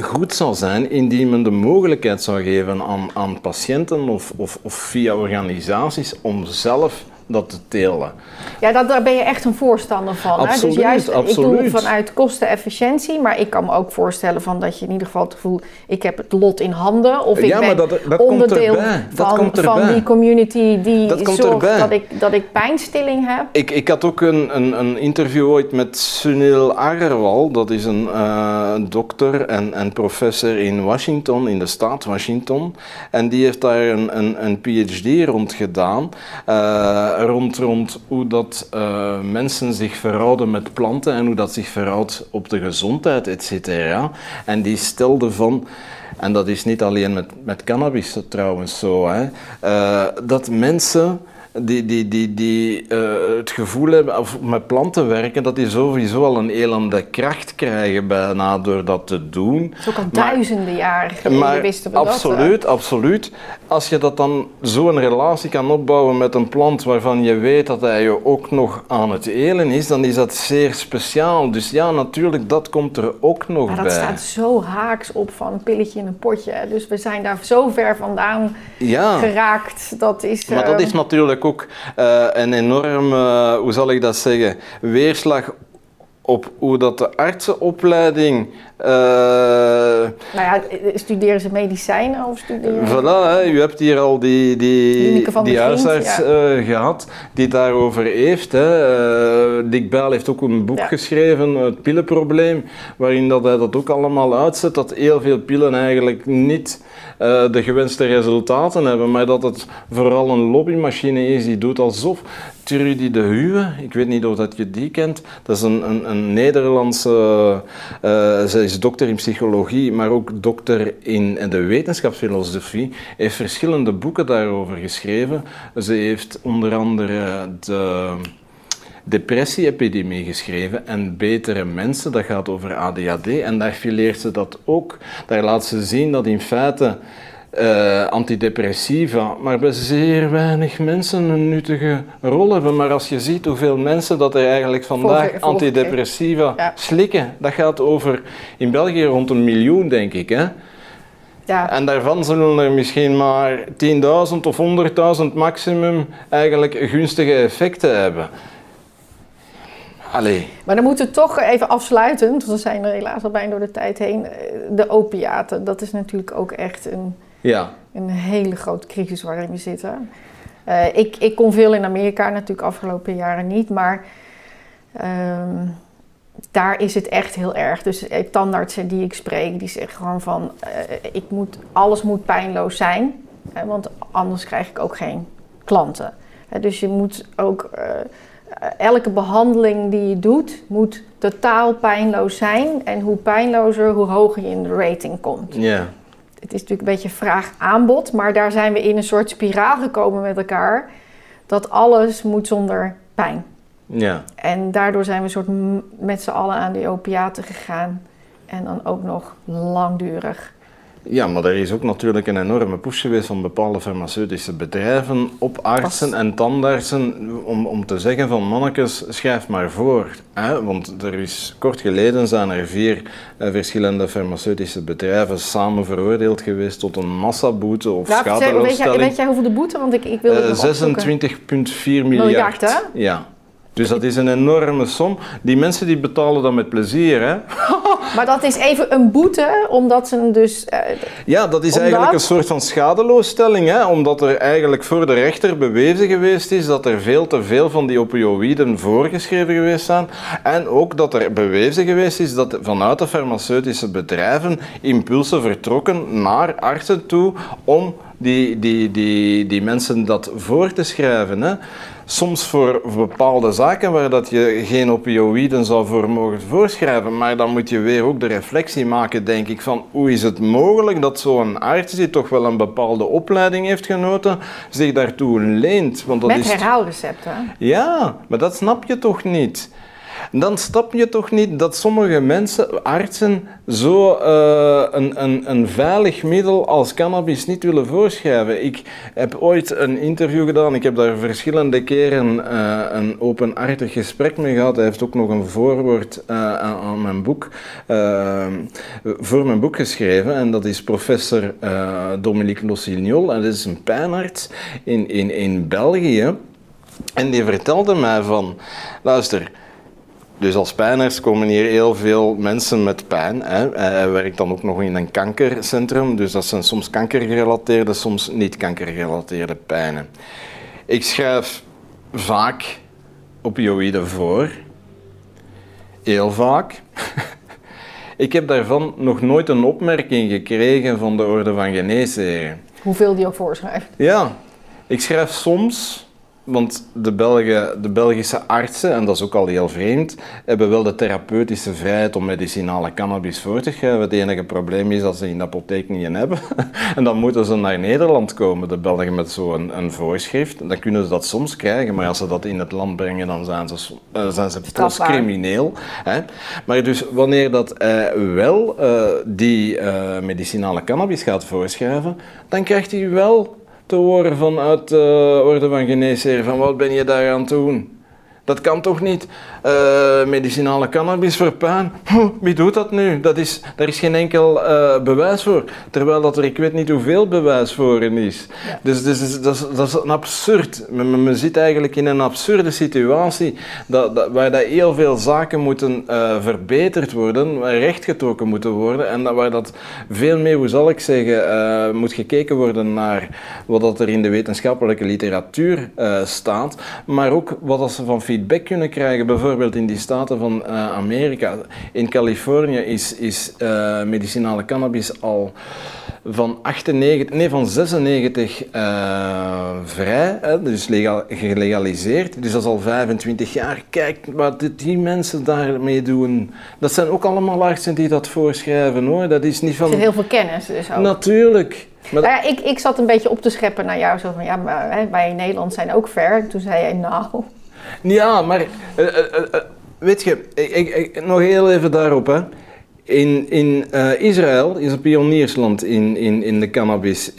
goed zal zijn indien men de mogelijkheid zou geven aan, aan patiënten of, of, of via organisaties om zelf dat te telen. Ja, dat, daar ben je echt een voorstander van. Absoluut, hè? Dus juist, absoluut. ik doe vanuit kostenefficiëntie, maar ik kan me ook voorstellen van dat je in ieder geval het gevoel, ik heb het lot in handen of ik Ja, ben maar dat- dat onderdeel van, van die community die Dat zorgt dat ik, dat ik pijnstilling heb. Ik, ik had ook een, een, een interview ooit met Sunil Agarwal. Dat is een eh, dokter en, en professor in Washington, in de staat Washington. En die heeft daar een, een, een PhD rond gedaan. eh, rond, rond hoe dat eh, mensen zich verhouden met planten en hoe dat zich verhoudt op de gezondheid, et cetera. En die stelde van... En dat is niet alleen met, met cannabis trouwens zo, hè, eh, dat mensen die, die, die, die eh, het gevoel hebben, of met planten werken, dat die sowieso al een elende kracht krijgen bijna door dat te doen. Het is ook al duizenden jaren geleden wisten we dat. hè. absoluut, absoluut. Als je dat dan zo'n relatie kan opbouwen met een plant waarvan je weet dat hij je ook nog aan het elen is, dan is dat zeer speciaal. Dus ja, natuurlijk, dat komt er ook nog Maar dat bij. staat zo haaks op van een pilletje in een potje. Dus we zijn daar zo ver vandaan Ja. geraakt. Dat is, Maar dat eh, is natuurlijk ook eh, een enorm, hoe zal ik dat zeggen, weerslag op hoe dat de artsenopleiding. Eh, Nou ja, studeren ze medicijnen of studeren Voilà, hè, u hebt hier al die, die, die huisarts ja. eh, gehad die het daarover heeft. Hè. Eh, Dick Bijl heeft ook een boek Ja. geschreven, Het pillenprobleem, waarin dat hij dat ook allemaal uitzet, dat heel veel pillen eigenlijk niet de gewenste resultaten hebben, maar dat het vooral een lobbymachine is die doet alsof. Trudy de Huwe, ik weet niet of dat je die kent, dat is een, een, een Nederlandse, zij is dokter in psychologie, maar ook dokter in de wetenschapsfilosofie, heeft verschillende boeken daarover geschreven. Ze heeft onder andere de depressie-epidemie geschreven en betere mensen, dat gaat over ADHD en daar fileert ze dat ook. Daar laat ze zien dat in feite eh, antidepressiva maar bij zeer weinig mensen een nuttige rol hebben. Maar als je ziet hoeveel mensen dat er eigenlijk vandaag antidepressiva Ja. slikken, dat gaat over in België rond een miljoen, denk ik. Hè? Ja, En daarvan zullen er misschien maar 10.000 of 100.000 maximum eigenlijk gunstige effecten hebben. Allee, maar dan moeten we toch even afsluitend, want we zijn er helaas al bijna door de tijd heen. eh, De opiaten, dat is natuurlijk ook echt een, ja. een hele grote crisis waarin we zitten. Eh, ik, ik kom veel in Amerika, natuurlijk afgelopen jaren niet, maar ehm, daar is het echt heel erg. Dus eh, tandartsen die ik spreek, die zeggen gewoon van, eh, ik moet, alles moet pijnloos zijn, hè, want anders krijg ik ook geen klanten. Hè, dus je moet ook, eh, elke behandeling die je doet, moet totaal pijnloos zijn. En hoe pijnlozer, hoe hoger je in de rating komt Ja. Het is natuurlijk een beetje vraag-aanbod, maar daar zijn we in een soort spiraal gekomen met elkaar. Dat alles moet zonder pijn. Ja. En daardoor zijn we soort met z'n allen aan die opiaten gegaan. En dan ook nog langdurig. Ja, maar er is ook natuurlijk een enorme push geweest van bepaalde farmaceutische bedrijven op artsen Pas. en tandartsen om, om te zeggen van mannetjes, schrijf maar voor. Hè? Want er is kort geleden zijn er vier eh, verschillende farmaceutische bedrijven samen veroordeeld geweest tot een massaboete of weet, jij, schadeloosstelling. weet jij hoeveel de boete? Want ik, ik wil het Eh, nog opzoeken. 26,4 miljard. Miljard, hè? Ja. Dus dat is een enorme som. Die mensen die betalen dat met plezier, hè? Maar dat is even een boete, omdat ze dus... eh, Ja, dat is Omdat? eigenlijk een soort van schadeloosstelling, hè? omdat er eigenlijk voor de rechter bewezen geweest is dat er veel te veel van die opioïden voorgeschreven geweest zijn. En ook dat er bewezen geweest is dat vanuit de farmaceutische bedrijven impulsen vertrokken naar artsen toe om die, die, die, die mensen dat voor te schrijven. Hè? Soms voor bepaalde zaken waar dat je geen opioïden zou voor mogen voorschrijven, maar dan moet je weer ook de reflectie maken, denk ik, van hoe is het mogelijk dat zo'n arts die toch wel een bepaalde opleiding heeft genoten, zich daartoe leent? Want dat met is herhaalrecepten. ja, maar dat snap je toch niet? Dan snap je toch niet dat sommige mensen, artsen, zo eh, een, een, een veilig middel als cannabis niet willen voorschrijven. Ik heb ooit een interview gedaan, ik heb daar verschillende keren eh, een openhartig gesprek mee gehad. Hij heeft ook nog een voorwoord eh, aan, mijn boek, voor mijn boek geschreven. En dat is professor Dominique Lossignol, en dat is een pijnarts in, in, in België. En die vertelde mij van, luister, dus als pijners komen hier heel veel mensen met pijn. Hè. Hij werkt dan ook nog in een kankercentrum, dus dat zijn soms kankergerelateerde, soms niet kankergerelateerde pijnen. Ik schrijf vaak opioïden voor, heel vaak. Ik heb daarvan nog nooit een opmerking gekregen van de Orde van Geneesheren. Hoeveel die ook voorschrijft. Ja, ik schrijf soms want de, Belgen, de Belgische artsen, en dat is ook al heel vreemd, hebben wel de therapeutische vrijheid om medicinale cannabis voor te schrijven. Het enige probleem is dat ze in de apotheek niet in hebben. en dan moeten ze naar Nederland komen, de Belgen, met zo'n een, voorschrift. Dan kunnen ze dat soms krijgen, maar als ze dat in het land brengen, dan zijn ze, uh, zijn ze crimineel. Hè? Maar dus wanneer dat hij wel uh, die medicinale cannabis gaat voorschrijven, dan krijgt hij wel te horen vanuit de Orde van Geneesheer, van wat ben je daar aan het doen? Dat kan toch niet? Uh, medicinale cannabis voor pijn. Wie doet dat nu? Dat is, daar is geen enkel uh, bewijs voor. Terwijl dat er, ik weet niet hoeveel bewijs voor is. Dus, dus, dat, is, dat is een absurd. Men, men, zit eigenlijk in een absurde situatie dat, dat, waar dat heel veel zaken moeten uh, verbeterd worden, waar rechtgetrokken moeten worden en dat, waar dat veel meer, hoe zal ik zeggen, moet gekeken worden naar wat dat er in de wetenschappelijke literatuur staat, maar ook wat ze van feedback kunnen krijgen. Bijvoorbeeld bijvoorbeeld in die staten van uh, Amerika, in Californië is, is uh, medicinale cannabis al van, 98, nee, van 96 uh, eh, vrij, hè, dus legal, gelegaliseerd. Dus dat is al 25 jaar. Kijk wat die mensen daarmee doen. Dat zijn ook allemaal artsen die dat voorschrijven hoor. Dat is niet van... Er zit heel veel kennis dus ook. Natuurlijk. Maar ja, ik, ik zat een beetje op te scheppen naar jou. Zo van, ja, maar, hè, wij in Nederland zijn ook ver. Toen zei jij, nou... Ja, maar uh, uh, weet je, ik, ik, nog heel even daarop. Hè. In, in Israël is een pioniersland in, in, in de cannabis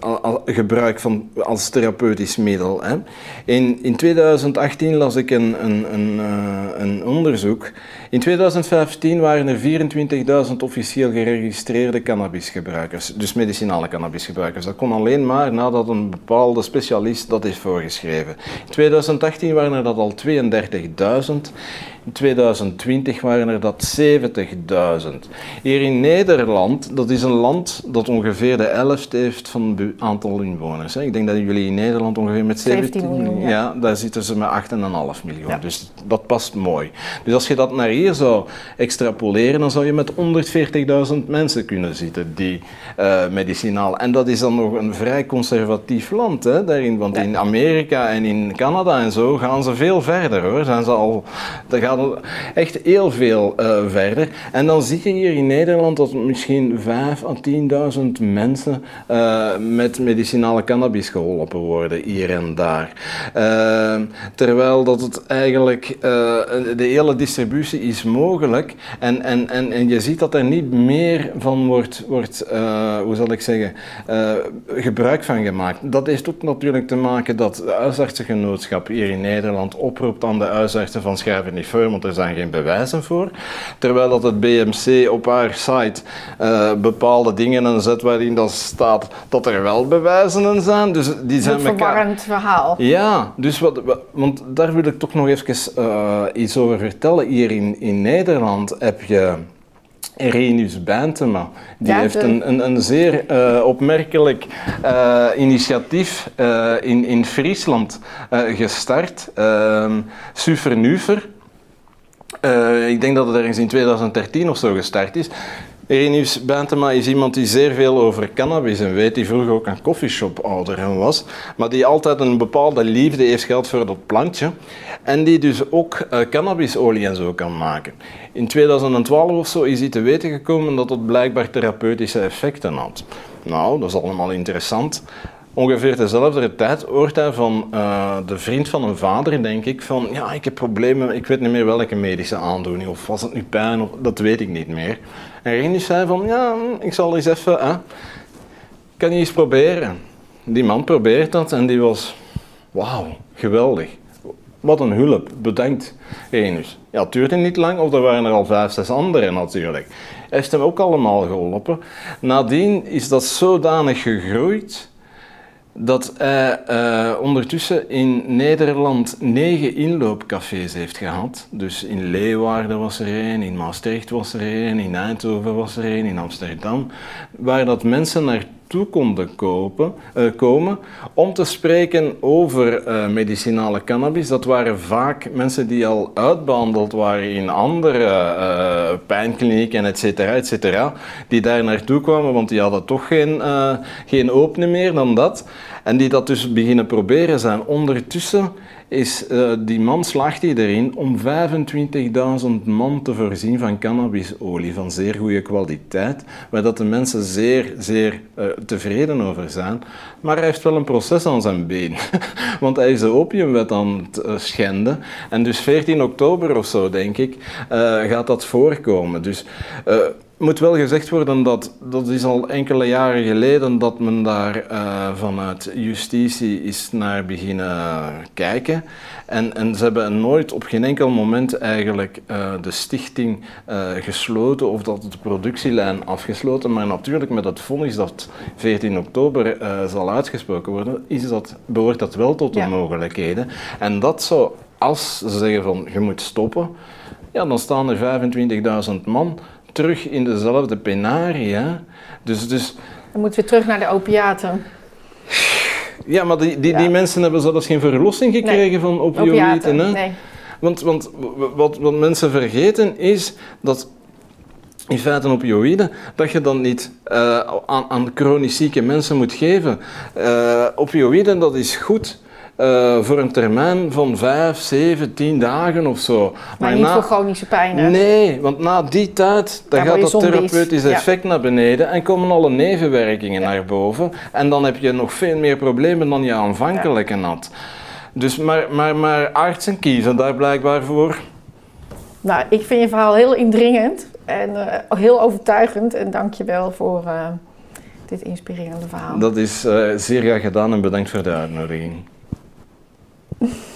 al, al, gebruik van, als therapeutisch middel. Hè. In, in 2018 las ik een, een, een, een onderzoek. In 2015 waren er 24.000 officieel geregistreerde cannabisgebruikers, dus medicinale cannabisgebruikers. Dat kon alleen maar nadat een bepaalde specialist dat is voorgeschreven. In 2018 waren er dat al 32.000. In 2020 waren er dat 70.000. Hier in Nederland, dat is een land dat ongeveer de helft heeft van het aantal inwoners. Ik denk dat jullie in Nederland ongeveer met 17 miljoen, ja. ja. daar zitten ze met 8,5 miljoen. Ja. Dus dat past mooi. Dus als je dat naar hier zou extrapoleren, dan zou je met 140.000 mensen kunnen zitten die uh, medicinaal. En dat is dan nog een vrij conservatief land hè, daarin. Want in Amerika en in Canada en zo gaan ze veel verder hoor. Zijn ze al, daar echt heel veel uh, verder. En dan zie je hier in Nederland dat misschien 5 à 10.000 mensen uh, met medicinale cannabis geholpen worden, hier en daar. Uh, terwijl dat het eigenlijk, de hele distributie is mogelijk en, en, en, en je ziet dat er niet meer van wordt, wordt hoe zal ik zeggen, gebruik van gemaakt. Dat heeft ook natuurlijk te maken dat de huisartsengenootschap hier in Nederland oproept aan de huisartsen van schrijven niet want er zijn geen bewijzen voor. Terwijl dat het BMC op haar site uh, bepaalde dingen zet waarin dat staat dat er wel bewijzen zijn. Dus die zijn een verwarrend verhaal. Ja, dus wat, want daar wil ik toch nog even uh, iets over vertellen. Hier in, in Nederland heb je... Renus Bijntema. Die heeft een, een, een zeer uh, opmerkelijk uh, initiatief uh, in, in Friesland gestart. Sufernufer. Uh, ik denk dat het ergens in 2013 of zo gestart is. Irenius Bentema is iemand die zeer veel over cannabis en weet, die vroeger ook een coffeeshop-ouder was, maar die altijd een bepaalde liefde heeft gehad voor dat plantje en die dus ook uh, cannabisolie en zo kan maken. In 2012 of zo is hij te weten gekomen dat het blijkbaar therapeutische effecten had. Nou, dat is allemaal interessant. Ongeveer dezelfde tijd hoort hij van uh, de vriend van een vader, denk ik, van ja, ik heb problemen, ik weet niet meer welke medische aandoening, of was het nu pijn, of, dat weet ik niet meer. En Renus zei van ja, ik zal eens even, hè, kan je eens proberen. Die man probeert dat en die was, wauw, geweldig. Wat een hulp, bedankt Renus. Ja, het duurde niet lang, of er waren er al vijf, zes anderen natuurlijk. Hij heeft hem ook allemaal geholpen. Nadien is dat zodanig gegroeid dat hij uh, ondertussen in Nederland negen inloopcafés heeft gehad. Dus in Leeuwarden was er een, in Maastricht was er een, in Eindhoven was er een, in Amsterdam. Waar dat mensen naartoe konden kopen, uh, komen om te spreken over uh, medicinale cannabis. Dat waren vaak mensen die al uitbehandeld waren in andere pijnklinieken, et cetera, et cetera, die daar naartoe kwamen, want die hadden toch geen, geen openen meer dan dat. En die dat dus beginnen proberen zijn. Ondertussen is uh, die man slaagt erin om 25.000 man te voorzien van cannabisolie van zeer goede kwaliteit, waar dat de mensen zeer, zeer uh, tevreden over zijn. Maar hij heeft wel een proces aan zijn been, want hij is de opiumwet aan het uh, schenden. En dus 14 oktober of zo, denk ik, gaat dat voorkomen. Dus moet wel gezegd worden dat dat is al enkele jaren geleden dat men daar vanuit justitie is naar beginnen kijken. En, en ze hebben nooit op geen enkel moment eigenlijk de stichting gesloten of dat de productielijn afgesloten. Maar natuurlijk met het vonnis dat 14 oktober zal uitgesproken worden, is dat, behoort dat wel tot de ja. mogelijkheden. En dat zou, als ze zeggen van je moet stoppen, ja, dan staan er 25.000 man terug in dezelfde penarie. Dus, dus... Dan moeten we terug naar de opiaten. Ja, maar die, die, die mensen hebben zelfs geen verlossing gekregen nee. van opioïden. Hè? Nee. Want, want wat, wat mensen vergeten is dat in feite opioïden, dat je dan niet uh, aan, aan chronisch zieke mensen moet geven. Uh, opioïden, dat is goed uh, voor een termijn van 5, 7, 10 dagen of zo. Maar, maar niet na... voor chronische pijn. Hè? Nee, want na die tijd dan gaat dat therapeutische effect ja. naar beneden en komen alle nevenwerkingen ja. naar boven. En dan heb je nog veel meer problemen dan je aanvankelijk had. Dus maar, maar, maar artsen kiezen daar blijkbaar voor. Nou, ik vind je verhaal heel indringend en uh, heel overtuigend. En dank je wel voor uh, dit inspirerende verhaal. Dat is uh, zeer graag gedaan en bedankt voor de uitnodiging.